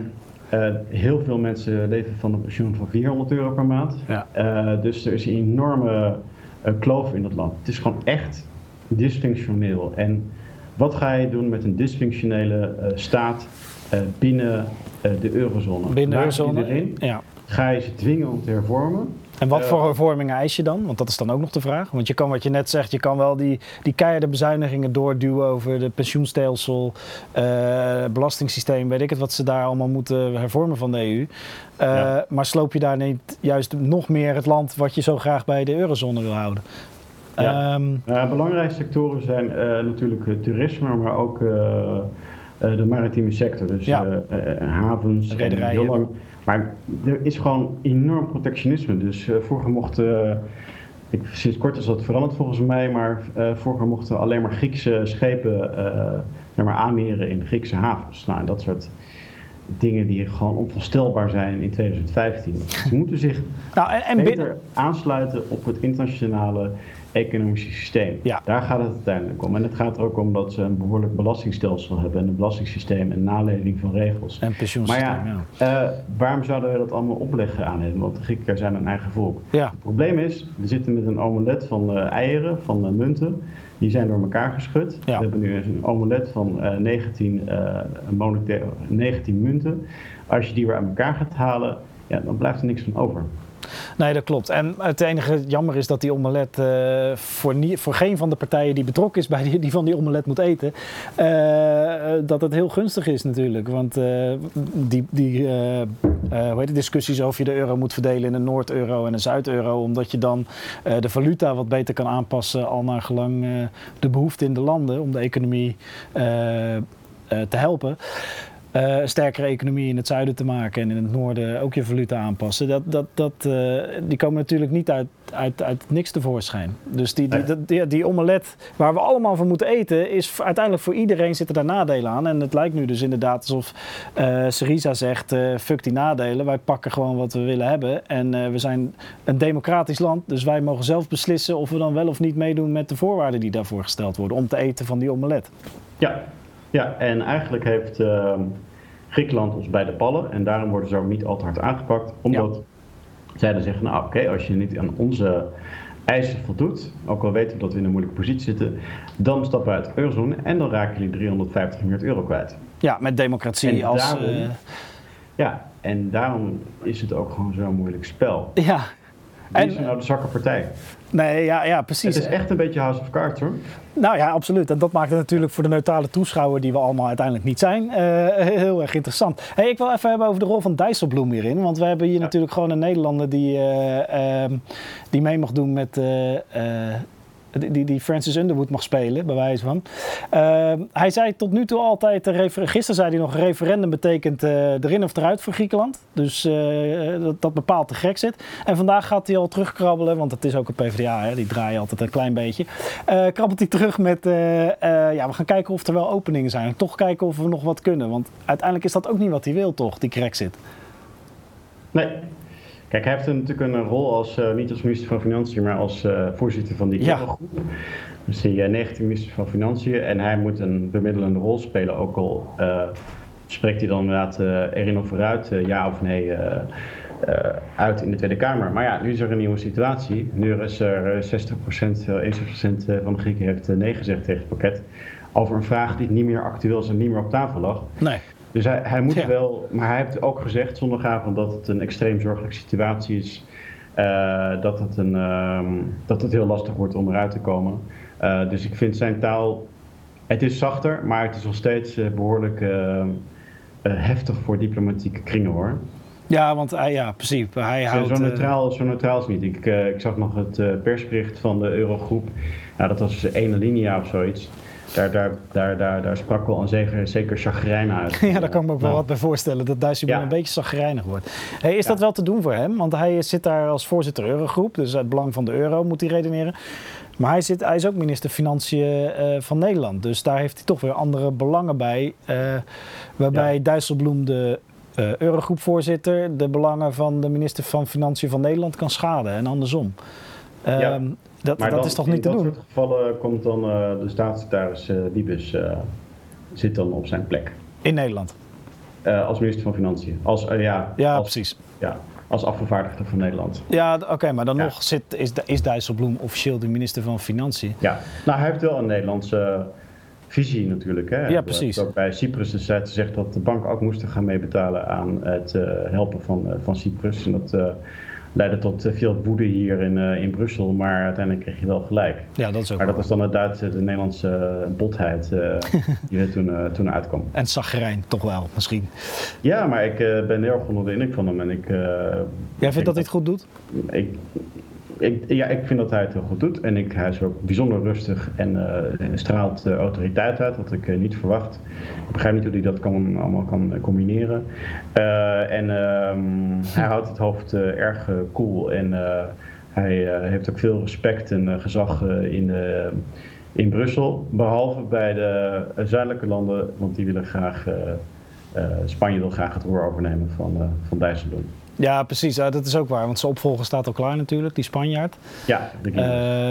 heel veel mensen leven van een pensioen van 400 euro per maand. Ja. dus er is een enorme kloof in het land. Het is gewoon echt dysfunctioneel. En wat ga je doen met een dysfunctionele uh, staat uh, binnen uh, de eurozone? Binnen de eurozone, ja. Ga je ze dwingen om te hervormen? En wat voor hervormingen eis je dan? Want dat is dan ook nog de vraag. Want je kan, wat je net zegt, je kan wel die, die keiharde bezuinigingen doorduwen over de pensioenstelsel, belastingssysteem, weet ik het, wat ze daar allemaal moeten hervormen van de EU. Ja. Maar sloop je daar niet juist nog meer het land wat je zo graag bij de eurozone wil houden? Ja. Um, belangrijke sectoren zijn uh, natuurlijk toerisme, maar ook uh, uh, de maritieme sector. Dus ja. havens, rederijen. Heel lang. Maar er is gewoon enorm protectionisme. Dus vroeger mochten, ik, sinds kort is dat veranderd volgens mij, maar vroeger mochten alleen maar Griekse schepen maar aanmeren in Griekse havens. Nou, dat soort dingen die gewoon onvoorstelbaar zijn in 2015. Ze moeten zich nou, en, en beter aansluiten op het internationale economische systeem. Ja. Daar gaat het uiteindelijk om. En het gaat er ook om dat ze een behoorlijk belastingstelsel hebben en een belastingssysteem en naleving van regels. En pensioensysteem, maar ja, ja. Uh, waarom zouden we dat allemaal opleggen aan hen? Want de Grieken zijn een eigen volk. Ja. Het probleem is, we zitten met een omelet van uh, eieren, van uh, munten. Die zijn door elkaar geschud. We hebben nu een omelet van 19, 19 munten. Als je die weer aan elkaar gaat halen, ja, dan blijft er niks van over. Nee, dat klopt. En het enige jammer is dat die omelet uh, voor, voor geen van de partijen die betrokken is bij die, die van die omelet moet eten, uh, dat het heel gunstig is natuurlijk. Want uh, die, die hoe heet het, discussies over je de euro moet verdelen in een Noord-euro en een Zuid-euro, omdat je dan de valuta wat beter kan aanpassen al naar gelang de behoefte in de landen om de economie te helpen uh, sterkere economie in het zuiden te maken en in het noorden ook je valuta aanpassen. Dat, dat, dat, uh, die komen natuurlijk niet uit, uit, uit niks tevoorschijn. Dus die, die, die, die, omelet waar we allemaal van moeten eten, is uiteindelijk voor iedereen zitten daar nadelen aan. En het lijkt nu dus inderdaad alsof uh, Syriza zegt: fuck die nadelen, wij pakken gewoon wat we willen hebben. En we zijn een democratisch land, dus wij mogen zelf beslissen of we dan wel of niet meedoen met de voorwaarden die daarvoor gesteld worden om te eten van die omelet. Ja, ja, en eigenlijk heeft uh, Griekenland ons bij de ballen en daarom worden ze ook niet al te hard aangepakt. Omdat zij dan zeggen, nou oké, als je niet aan onze eisen voldoet, ook al weten we dat we in een moeilijke positie zitten, dan stappen we uit de eurozone en dan raken jullie 350 miljard euro kwijt. Ja, met democratie als... Daarom, uh... Ja, en daarom is het ook gewoon zo'n moeilijk spel. Ja, wie is nou de zwakke partij? Nee, ja, ja, precies. Het is echt een beetje House of Cards hoor. Nou ja, absoluut. En dat maakt het natuurlijk voor de neutrale toeschouwer, die we allemaal uiteindelijk niet zijn, uh, heel erg interessant. Hey, ik wil even hebben over de rol van Dijsselbloem hierin. Want we hebben hier natuurlijk gewoon een Nederlander die, uh, die mee mag doen met uh, die, die Francis Underwood mag spelen, bij wijze van. Uh, hij zei tot nu toe altijd, gisteren zei hij nog, referendum betekent uh, erin of eruit voor Griekenland. Dus uh, dat, bepaalt de Grexit. En vandaag gaat hij al terugkrabbelen, want het is ook een PvdA, hè, die draaien altijd een klein beetje. krabbelt hij terug met, ja, we gaan kijken of er wel openingen zijn. Toch kijken of we nog wat kunnen, want uiteindelijk is dat ook niet wat hij wil, toch, die Grexit. Nee, Kijk, hij heeft natuurlijk een rol als, uh, niet als minister van Financiën, maar als uh, voorzitter van die ja. Dus die uh, 19 minister van Financiën. En hij moet een bemiddelende rol spelen, ook al spreekt hij dan inderdaad erin of vooruit, ja of nee, uit in de Tweede Kamer. Maar ja, nu is er een nieuwe situatie. Nu is er 60%, 61% van de Grieken heeft nee gezegd tegen het pakket. Over een vraag die niet meer actueel is en niet meer op tafel lag. Nee. Dus hij, hij moet wel, maar hij heeft ook gezegd zondagavond dat het een extreem zorgelijke situatie is. Uh, dat, het een, uh, dat het heel lastig wordt om eruit te komen. Uh, dus ik vind zijn taal, het is zachter, maar het is nog steeds behoorlijk heftig voor diplomatieke kringen hoor. Ja, want hij, ja, precies. Hij houdt... zo, eh, neutraal, zo neutraal is het niet. Ik, eh, ik zag nog het eh, persbericht van de Eurogroep. Nou, dat was ene linia of zoiets. Daar, daar, daar, daar, daar sprak wel een zeker, zeker chagrijn uit. Ja, daar kan ik me ook wel wat bij voorstellen. Dat Dijsselbloem Ja. een beetje zagrijnig wordt. Hey, is dat Ja. wel te doen voor hem? Want hij zit daar als voorzitter Eurogroep. Dus uit belang van de euro moet hij redeneren. Maar hij, zit, hij is ook minister Financiën eh, van Nederland. Dus daar heeft hij toch weer andere belangen bij. eh, waarbij Dijsselbloem de eh Eurogroepvoorzitter... de belangen van de minister van Financiën van Nederland kan schaden. En andersom. Ja. Ehm, dat Maar dat dan, is toch niet te in doen? dat soort gevallen komt dan eh, de staatssecretaris Wiebes eh, zit dan op zijn plek. In Nederland. Als minister van Financiën. Als, ja, Ja, als, precies. ja, als afgevaardigde van Nederland. Ja, oké, maar dan Ja. nog zit, is, is Dijsselbloem officieel de minister van Financiën. Ja, nou hij heeft wel een Nederlandse visie natuurlijk. Hè. Ja, precies. Ook bij Cyprus destijds gezegd dat de banken ook moesten gaan meebetalen aan het helpen van, van Cyprus. En dat leidde tot eh, veel woede hier in, eh, in Brussel, maar uiteindelijk kreeg je wel gelijk. Ja, dat is ook Maar dat was dan inderdaad de Nederlandse eh, botheid die er toen, toen uitkwam. En zagrijn toch wel, misschien. Ja, maar ik ben heel erg onder de indruk van hem. En ik, Jij vindt denk dat hij het goed doet? ik, ik, ja, ik vind dat hij het heel goed doet. En ik, hij is ook bijzonder rustig en eh, straalt autoriteit uit, wat ik eh, niet verwacht. Ik begrijp niet hoe hij dat allemaal kan eh, combineren. En ehm, hij houdt het hoofd erg cool. En hij heeft ook veel respect en gezag in, in Brussel. Behalve bij de zuidelijke landen, want die willen graag... Spanje wil graag het roer overnemen van, van Dijsselbloem. Ja, precies. Ja, dat is ook waar. Want zijn opvolger staat al klaar natuurlijk, die Spanjaard. Ja,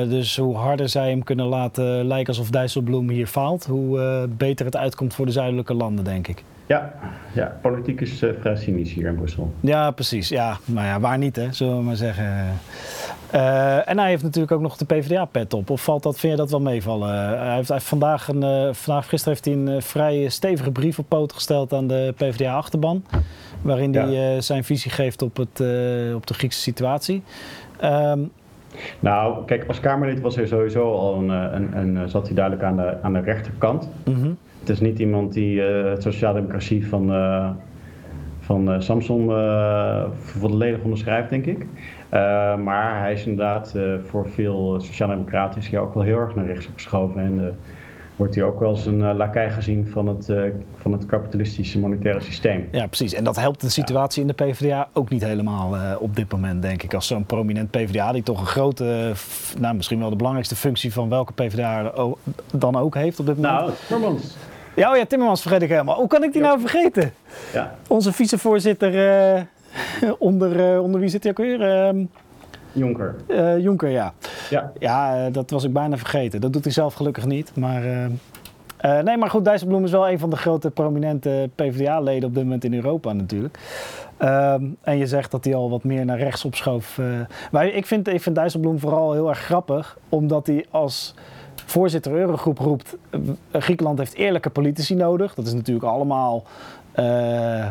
Eh, dus hoe harder zij hem kunnen laten lijken alsof Dijsselbloem hier faalt... hoe eh, beter het uitkomt voor de zuidelijke landen, denk ik. Ja, ja, politiek is eh, vrij cynisch hier in Brussel. Ja, precies. Ja, maar ja, waar niet, hè, zullen we maar zeggen. Eh, en hij heeft natuurlijk ook nog de PvdA-pet op. Of valt dat, vind je dat wel meevallen? hij heeft, hij heeft vandaag, een, eh, vandaag, gisteren heeft hij een eh, vrij stevige brief op poten gesteld aan de PvdA-achterban. Waarin Ja. hij eh, zijn visie geeft op, het, eh, op de Griekse situatie. Ehm, Nou, kijk, als Kamerlid was hij sowieso al een, eh, een, een, eh, zat hij duidelijk aan de, aan de rechterkant. mhm. Het is niet iemand die eh het sociaaldemocratie van, eh, van eh, Samson volledig onderschrijft, denk ik. Maar hij is inderdaad voor veel sociaaldemocraten is hij ook wel heel erg naar rechts opgeschoven. En wordt hij ook wel als een lakij gezien van het, van het kapitalistische monetaire systeem. Ja, precies. En dat helpt de situatie in de PvdA ook niet helemaal op dit moment, denk ik. Als zo'n prominent PvdA, die toch een grote, nou, misschien wel de belangrijkste functie van welke PvdA dan ook heeft op dit moment. Nou, Timmermans. Ja, oh ja, Timmermans vergeet ik helemaal. Hoe kan ik die nou vergeten? Ja, Onze vicevoorzitter, eh, onder, eh, onder wie zit hij ook weer? Ehm Jonker. eh, Jonker, ja. Ja. Ja, dat was ik bijna vergeten. Dat doet hij zelf gelukkig niet. Maar, nee, maar goed, Dijsselbloem is wel een van de grote prominente PvdA-leden op dit moment in Europa natuurlijk. Ehm, en je zegt dat hij al wat meer naar rechts opschoof. maar ik vind, ik vind Dijsselbloem vooral heel erg grappig, omdat hij als voorzitter Eurogroep roept... eh, Griekenland heeft eerlijke politici nodig. Dat is natuurlijk allemaal... eh,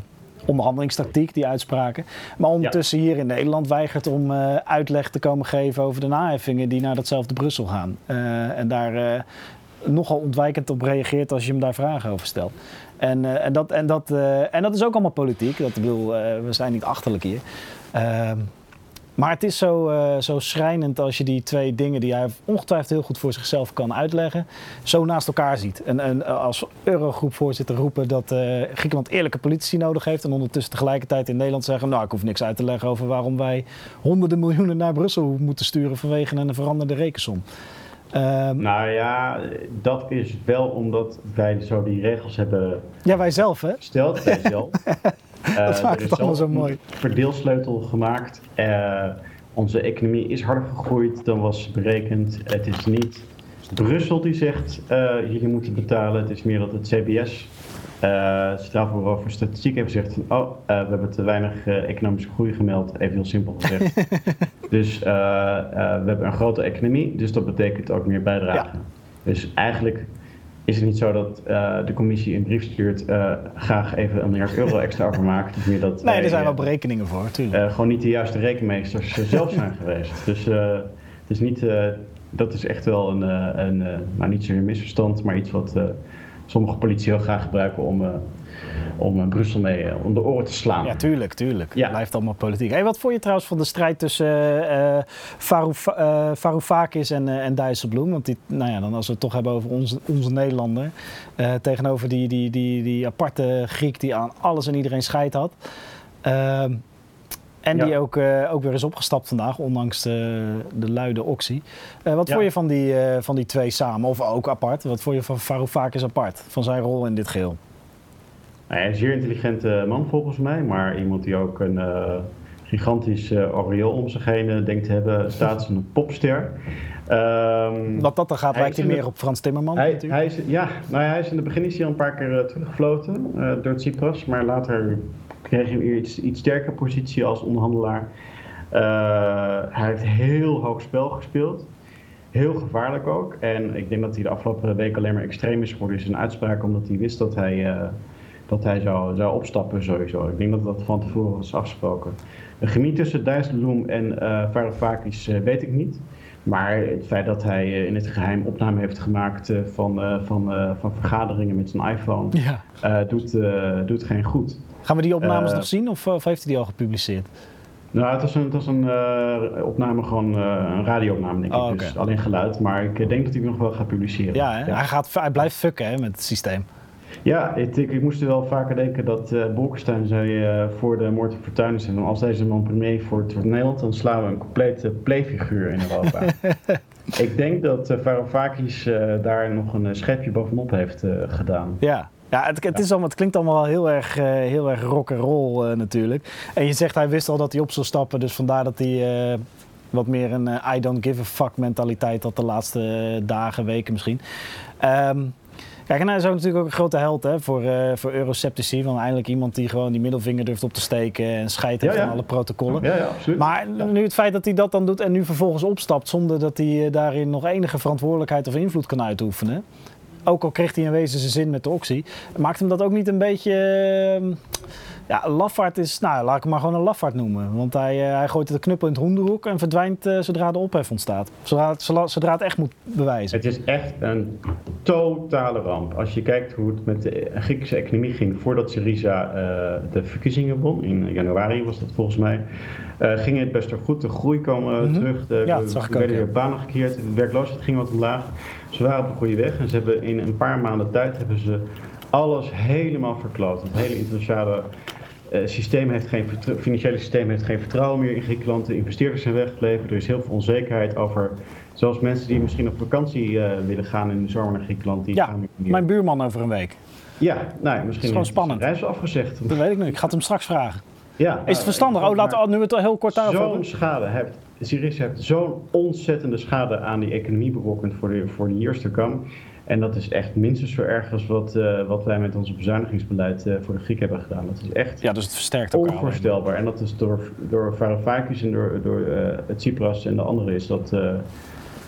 onderhandelingstactiek, die uitspraken. Maar ondertussen hier in Nederland weigert om eh, uitleg te komen geven over de naheffingen die naar datzelfde Brussel gaan. En daar nogal ontwijkend op reageert als je hem daar vragen over stelt. En, en, dat, en, dat, en dat is ook allemaal politiek. Dat, ik bedoel, we zijn niet achterlijk hier. Maar het is zo, eh, zo schrijnend als je die twee dingen die hij ongetwijfeld heel goed voor zichzelf kan uitleggen, zo naast elkaar ziet. En, en als Eurogroepvoorzitter roepen dat eh, Griekenland eerlijke politici nodig heeft en ondertussen tegelijkertijd in Nederland zeggen, nou ik hoef niks uit te leggen over waarom wij honderden miljoenen naar Brussel moeten sturen vanwege een veranderde rekensom. Ehm, Nou ja, dat is wel omdat wij zo die regels hebben ja, wij zelf hè? gesteld bij zelf. Eh, Dat maakt het allemaal zo mooi. verdeelsleutel gemaakt. Eh, onze economie is harder gegroeid dan was berekend. Het is niet Brussel die zegt uh, jullie moeten betalen. Het is meer dat het CBS, uh, het Centraal Bureau voor Statistiek, heeft gezegd van oh, uh, we hebben te weinig uh, economische groei gemeld. Even heel simpel gezegd. dus we hebben een grote economie, dus dat betekent ook meer bijdrage. Ja. Dus eigenlijk is het niet zo dat uh, de commissie een brief stuurt, uh, graag even een miljard euro extra overmaakt. Het meer dat nee, er zijn wel berekeningen voor, natuurlijk. Gewoon niet de juiste rekenmeesters zelf zijn geweest. Dus het is niet, dat is echt wel een, een nou niet zo'n misverstand, maar iets wat sommige politie heel graag gebruiken om om uh, Brussel mee uh, om de oren te slaan. Ja, tuurlijk, tuurlijk. Ja. Blijft allemaal politiek. Hey, wat vond je trouwens van de strijd tussen uh, Varouf, Varoufakis en, en Dijsselbloem? Want die, nou ja, dan als we het toch hebben over onze, onze Nederlander. tegenover die, die, die, die aparte Griek die aan alles en iedereen scheid had. Ehm, en die ook, uh, ook weer is opgestapt vandaag, ondanks de, de luide oxy. Uh, wat ja. vond je van die, uh, van die twee samen, of ook apart? Wat vond je van Varoufakis apart, van zijn rol in dit geheel? Nou, een zeer intelligente man volgens mij, maar iemand die ook een uh, gigantisch uh, aureool om zich heen denkt te hebben, staat een popster. Um, Wat dat dan gaat, lijkt hij meer op Frans Timmerman hij, hij is, ja, nou ja, hij is in het begin is hij al een paar keer teruggefloten door Tsipras, maar later kreeg hij weer iets, iets sterker positie als onderhandelaar. hij heeft heel hoog spel gespeeld. Heel gevaarlijk ook. En ik denk dat hij de afgelopen week alleen maar extreem is geworden in zijn uitspraak, omdat hij wist dat hij dat hij zou, zou opstappen sowieso. Ik denk dat dat van tevoren was afgesproken. De chemie tussen Dijsselbloem en uh, Varoufakis uh, weet ik niet. Maar het feit dat hij uh, in het geheim opname heeft gemaakt van, van, van vergaderingen met zijn iPhone, ja. doet, doet geen goed. Gaan we die opnames nog zien of, of, heeft hij die al gepubliceerd? Nou, het was een, het was een opname, gewoon een radioopname, denk oh, ik. Dus alleen geluid. Maar ik denk dat hij nog wel gaat publiceren. Ja, ja. Hij, gaat, hij blijft fucken hè, met het systeem. Ja, ik, ik, moest er wel vaker denken dat uh, Bolkestein zei uh, voor de moord op Fortuyn... als deze man premier wordt voor Nederland... dan slaan we een complete playfiguur in Europa. ik denk dat uh, Varoufakis uh, daar nog een schepje bovenop heeft gedaan. Ja, ja, het, het, is allemaal, het klinkt allemaal heel erg, heel erg rock and roll natuurlijk. En je zegt hij wist al dat hij op zou stappen, dus vandaar dat hij wat meer een I don't give a fuck mentaliteit had de laatste dagen, weken misschien. Um, Kijk, en hij is ook natuurlijk ook een grote held hè, voor, uh, voor Eurosceptici. Want eindelijk iemand die gewoon die middelvinger durft op te steken en scheidt ja, van alle protocollen. Ja, absoluut. Maar nu het feit dat hij dat dan doet en nu vervolgens opstapt zonder dat hij uh, daarin nog enige verantwoordelijkheid of invloed kan uitoefenen. Ook al kreeg hij in wezen zijn zin met de optie, maakt hem dat ook niet een beetje. Uh, ja, Lafaard is, nou laat ik hem maar gewoon een Lafaard noemen. Want hij, uh, hij gooit de knuppel in het hoenderhoek en verdwijnt uh, zodra de ophef ontstaat. Zodra, zodra het echt moet bewijzen. Het is echt een totale ramp. Als je kijkt hoe het met de Griekse economie ging voordat Syriza uh, de verkiezingen won, in januari was dat volgens mij, ging het best wel goed. De groei kwam mm -hmm. terug, de, ja, er werden weer banen gekeerd, de werkloosheid ging wat omlaag. Ze waren op een goede weg en ze hebben in een paar maanden tijd hebben ze alles helemaal verkloot. Het hele internationale systeem heeft geen financiële systeem heeft geen vertrouwen meer in Griekenland. De investeerders zijn weggebleven. Er is heel veel onzekerheid over. Zelfs mensen die misschien op vakantie uh, willen gaan in de zomer naar Griekenland. Die ja, gaan mijn buurman over een week. Ja, nou, misschien is gewoon spannend. reis afgezegd. Dat weet ik niet. Ik ga het hem straks vragen. Ja, is het nou, verstandig? Oh, laten we nu het heel kort daarover Zo'n schade heeft. Syriza heeft zo'n ontzettende schade aan die economie berokkend voor de, voor de years to come. En dat is echt minstens zo erg als wat, uh, wat wij met ons bezuinigingsbeleid uh, voor de Griek hebben gedaan. Dat is echt ja, dus het versterkt elkaar onvoorstelbaar. En dat is door, door Varoufakis en door, door uh, Tsipras en de anderen is dat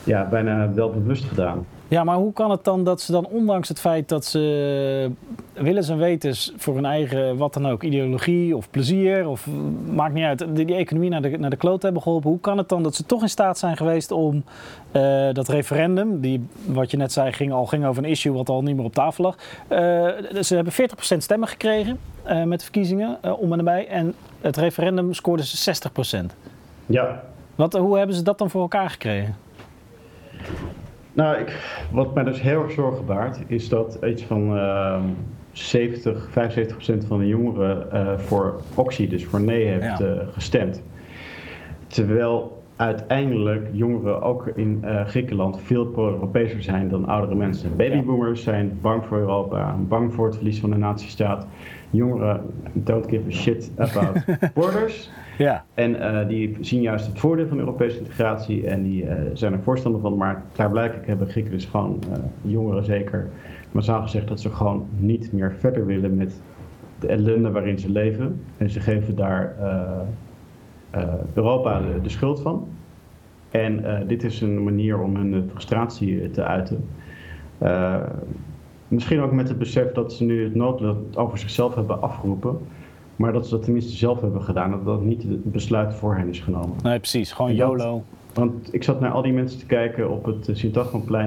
ja, bijna wel bewust gedaan. Ja, maar hoe kan het dan dat ze dan, ondanks het feit dat ze willens en wetens voor hun eigen, wat dan ook, ideologie of plezier, of maakt niet uit, die, die economie naar de, naar de kloot hebben geholpen, hoe kan het dan dat ze toch in staat zijn geweest om uh, dat referendum, die, wat je net zei, ging, al ging over een issue wat al niet meer op tafel lag. Uh, ze hebben 40% stemmen gekregen uh, met de verkiezingen om en nabij, en het referendum scoorde ze 60%. Ja. Wat, hoe hebben ze dat dan voor elkaar gekregen? Nou, ik, wat mij dus heel erg zorgen baart, is dat iets van uh, 70, 75 procent van de jongeren uh, voor Oxy, dus voor nee, heeft ja. uh, gestemd. Terwijl uiteindelijk jongeren ook in uh, Griekenland veel pro-Europeeser zijn dan oudere mensen. Babyboomers zijn bang voor Europa, bang voor het verlies van de natiestaat. Jongeren don't give a shit about borders. Ja. En uh, die zien juist het voordeel van Europese integratie en die uh, zijn er voorstander van. Maar klaarblijkelijk hebben Grieken dus gewoon, jongeren zeker, massaal gezegd dat ze gewoon niet meer verder willen met de ellende waarin ze leven. En ze geven daar Europa de, de, schuld van. En dit is een manier om hun frustratie te uiten. misschien ook met het besef dat ze nu het noodlot over zichzelf hebben afgeroepen. Maar dat ze dat tenminste zelf hebben gedaan. Dat dat niet het besluit voor hen is genomen. Nee, precies. Gewoon YOLO. Want ik zat naar al die mensen te kijken op het uh, sint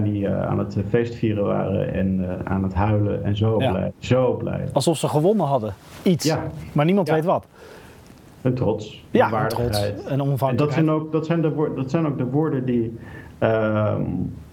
die uh, aan het feestvieren waren en aan het huilen en zo Ja. blij. Zo blij. Alsof ze gewonnen hadden. Iets. Ja. Maar niemand Ja. weet wat. Een trots. Ja, een trots. Een En dat zijn, ook, dat, zijn de woord, dat zijn ook de woorden die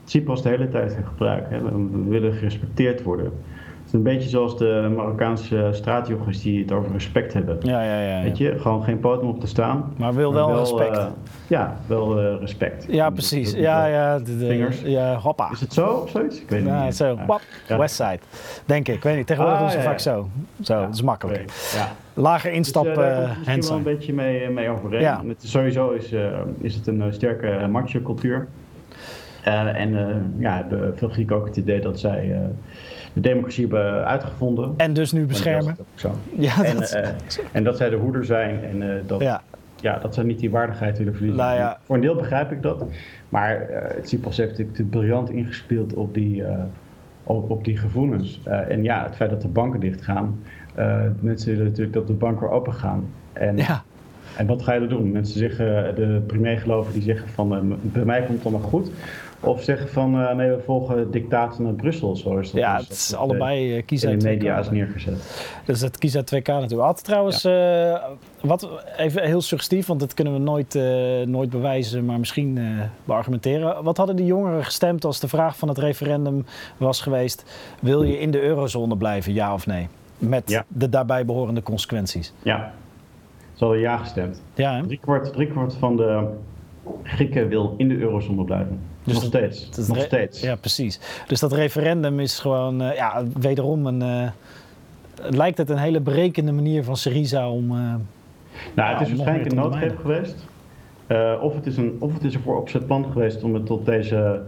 Tsipras de hele tijd gebruikt. Hè. We willen gerespecteerd worden. Het is een beetje zoals de Marokkaanse straatjoggers die het over respect hebben. Ja, ja, ja. ja. Weet je, gewoon geen poten op te staan. Maar wil wel respect. eh, ja, wel eh, respect. ja, precies. Ja, ja. Vingers. Ja, hoppa. Is het zo of zoiets? Ik weet het Ja, niet. zo. Wap. Westside. Denk ik. Ik weet niet. Tegenwoordig Ah, doen ze ja, vaak zo. Zo, dat is makkelijk. Ja. Lager instap Dus, eh, daar eh, het misschien wel een beetje mee, mee overeen. Het, sowieso is, eh, is het een eh, sterke uh, macho-cultuur. Eh, en eh, ja, hebben veel Grieken ook het idee dat zij eh, de democratie hebben uitgevonden. En dus nu beschermen. dat. Ja, En, dat, eh, en dat zij de hoeder zijn en eh, dat, ja. ja. dat zij niet die waardigheid willen verliezen. Nou ja. Voor een deel begrijp ik dat. Maar eh Tsipras heeft natuurlijk briljant ingespeeld op die, eh, op, op die gevoelens. Eh, en ja, het feit dat de banken dichtgaan. Eh mensen willen natuurlijk dat de banken weer open gaan. En, ja. en wat ga je er doen? Mensen zeggen, de premier geloven die zeggen van eh, bij mij komt het allemaal goed. Of zeggen van eh, nee, we volgen dictaten naar Brussel. Zo is dat ja, dus het is dat, allebei eh, eh, kiezen in de media is neergezet. Dus het kiezen uit 2K natuurlijk. Had trouwens, eh, wat, even heel suggestief, want dat kunnen we nooit, eh, nooit bewijzen, maar misschien eh, beargumenteren. Wat hadden die jongeren gestemd als de vraag van het referendum was geweest: wil je in de eurozone blijven, ja of nee? Met Ja. de daarbij behorende consequenties. Ja, ze hadden ja gestemd. Ja, hè? Driekwart, driekwart van de Grieken wil in de eurozone blijven. Dus Nog steeds. dat Nog steeds. Ja, precies. Dus dat referendum is gewoon, eh, ja, wederom een. eh, lijkt het een hele berekende manier van Syriza om. eh, Nou, het is om waarschijnlijk een noodgreep geweest. Of, het is een, of het is een vooropzet plan geweest om het tot deze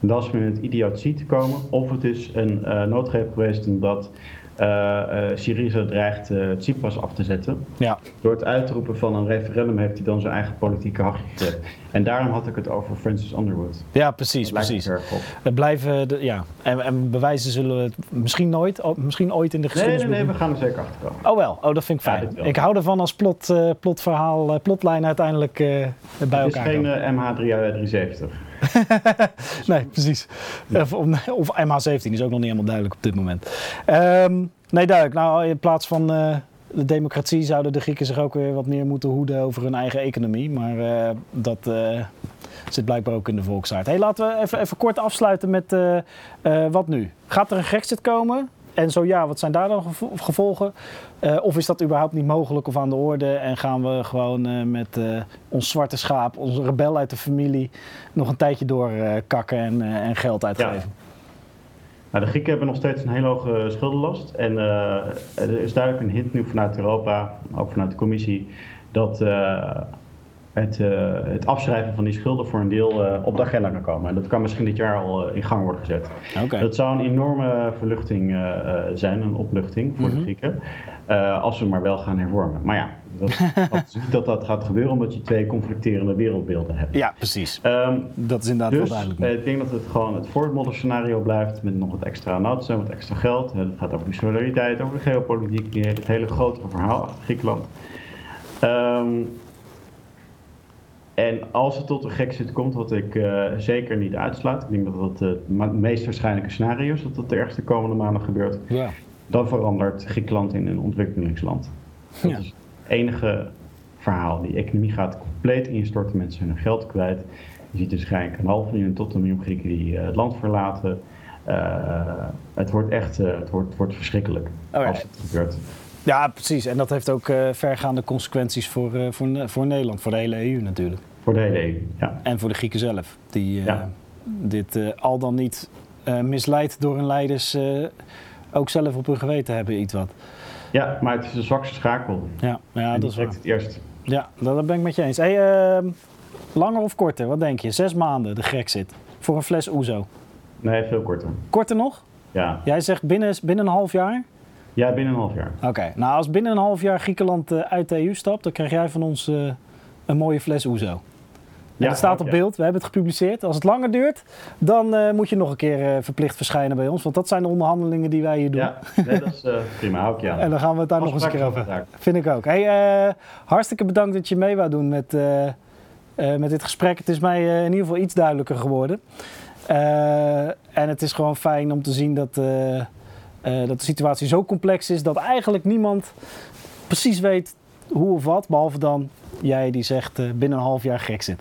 last minute idiotie te komen. Of het is een noodgreep geweest omdat Syriza dreigt eh Tsipras af te zetten. ja, Door het uitroepen van een referendum heeft hij dan zijn eigen politieke hachje gezet. En daarom had ik het over Francis Underwood. ja, precies, precies. We blijven, de, ja. En, en bewijzen zullen we het misschien nooit, o- misschien ooit in de Nee, nee, geschiedenis. nee, we gaan er zeker achter komen. Oh wel, oh, dat vind ik fijn. ik hou ervan als plot, eh, plotverhaal, eh, plotlijn uiteindelijk eh, bij Het is elkaar geen komen. eh, MH370. Nee, precies. Of, of MH17 is ook nog niet helemaal duidelijk op dit moment. Ehm, nee, duidelijk. Nou, in plaats van eh, de democratie zouden de Grieken zich ook weer wat meer moeten hoeden over hun eigen economie. Maar eh, dat eh, zit blijkbaar ook in de volksaard. Hey, laten we even, even kort afsluiten met wat nu? Gaat er een Grexit komen? En zo ja, wat zijn daar dan gevo- gevolgen? Eh, of is dat überhaupt niet mogelijk of aan de orde? En gaan we gewoon eh, met eh, ons zwarte schaap, onze rebel uit de familie, nog een tijdje doorkakken en, en geld uitgeven? Nou, de Grieken hebben nog steeds een hele hoge schuldenlast. En er is duidelijk een hint nu vanuit Europa, ook vanuit de commissie, dat het, eh, het afschrijven van die schulden voor een deel eh, op de agenda kan komen. En dat kan misschien dit jaar al eh, in gang worden gezet. Oké. Dat zou een enorme verluchting zijn, een opluchting voor Mhm. de Grieken. eh, als we maar wel gaan hervormen. Maar ja, dat, dat is niet dat dat gaat gebeuren omdat je twee conflicterende wereldbeelden hebt. Ja, precies. Ehm, Dat is inderdaad dus wel duidelijk. ik denk dat het gewoon het voortmodel scenario blijft met nog wat extra noodsteun, wat extra geld. Het gaat over de solidariteit, over de geopolitiek, het hele grotere verhaal achter Griekenland. Ehm, en als het tot een Grexit komt, wat ik eh, zeker niet uitsluit, ik denk dat dat het ma- meest waarschijnlijke scenario is, dat dat de ergste komende maanden gebeurt, ja. dan verandert Griekenland in een ontwikkelingsland. Dat Ja. is het enige verhaal. Die economie gaat compleet instorten, mensen zijn hun geld kwijt. Je ziet dus waarschijnlijk een half miljoen tot een miljoen Grieken die eh, het land verlaten. Eh, het wordt echt eh, het wordt, het wordt verschrikkelijk Oké. als het gebeurt. Ja, precies. En dat heeft ook eh, vergaande consequenties voor, eh, voor, voor Nederland, voor de hele EU natuurlijk. Voor de hele EU. Ja. En voor de Grieken zelf, die eh, Ja. dit al dan niet misleid door hun leiders ook zelf op hun geweten hebben, iets wat. ja, maar het is de zwakste schakel. Ja, ja en dat is waar. het eerst. Ja, dat dat ben ik met je eens. Hey, ehm, langer of korter, wat denk je? Zes maanden, de Grexit, voor een fles Oezo. Nee, veel korter. Korter nog? Ja. Jij zegt binnen, binnen een half jaar? Ja, binnen een half jaar. Oké, nou als binnen een half jaar Griekenland eh, uit de EU stapt, dan krijg jij van ons eh, een mooie fles Oezo. Ja, dat staat op ja. beeld, we hebben het gepubliceerd. Als het langer duurt, dan eh, moet je nog een keer verplicht verschijnen bij ons. Want dat zijn de onderhandelingen die wij hier doen. Ja, nee, dat is eh, prima. Je aan. En dan gaan we het daar nog eens een keer over. Vind ik ook. Hey, hartstikke bedankt dat je mee wou doen met, met dit gesprek. Het is mij in ieder geval iets duidelijker geworden. en het is gewoon fijn om te zien dat, dat de situatie zo complex is dat eigenlijk niemand precies weet hoe of wat, behalve dan jij die zegt binnen een half jaar gek zit.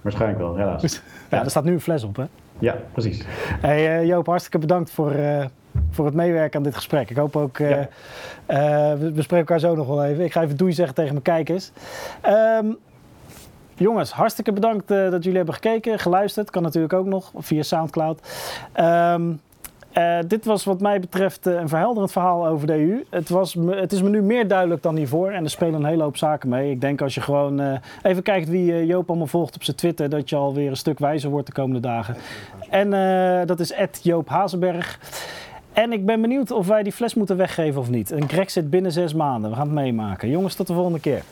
Waarschijnlijk wel, helaas. ja, er staat nu een fles op, hè? Ja, precies. Hey, Joop, hartstikke bedankt voor, voor het meewerken aan dit gesprek. Ik hoop ook, uh, we, spreken elkaar zo nog wel even. Ik ga even doei zeggen tegen mijn kijkers. Um, jongens, hartstikke bedankt uh, dat jullie hebben gekeken, geluisterd. Kan natuurlijk ook nog via Soundcloud. Um, uh, dit was wat mij betreft een verhelderend verhaal over de EU. Het, was het is me nu meer duidelijk dan hiervoor en er spelen een hele hoop zaken mee. Ik denk als je gewoon uh, even kijkt wie Joop allemaal volgt op zijn Twitter, dat je alweer een stuk wijzer wordt de komende dagen. En dat is Joop Hazenberg. En ik ben benieuwd of wij die fles moeten weggeven of niet. Een Grexit binnen zes maanden. We gaan het meemaken. Jongens, tot de volgende keer.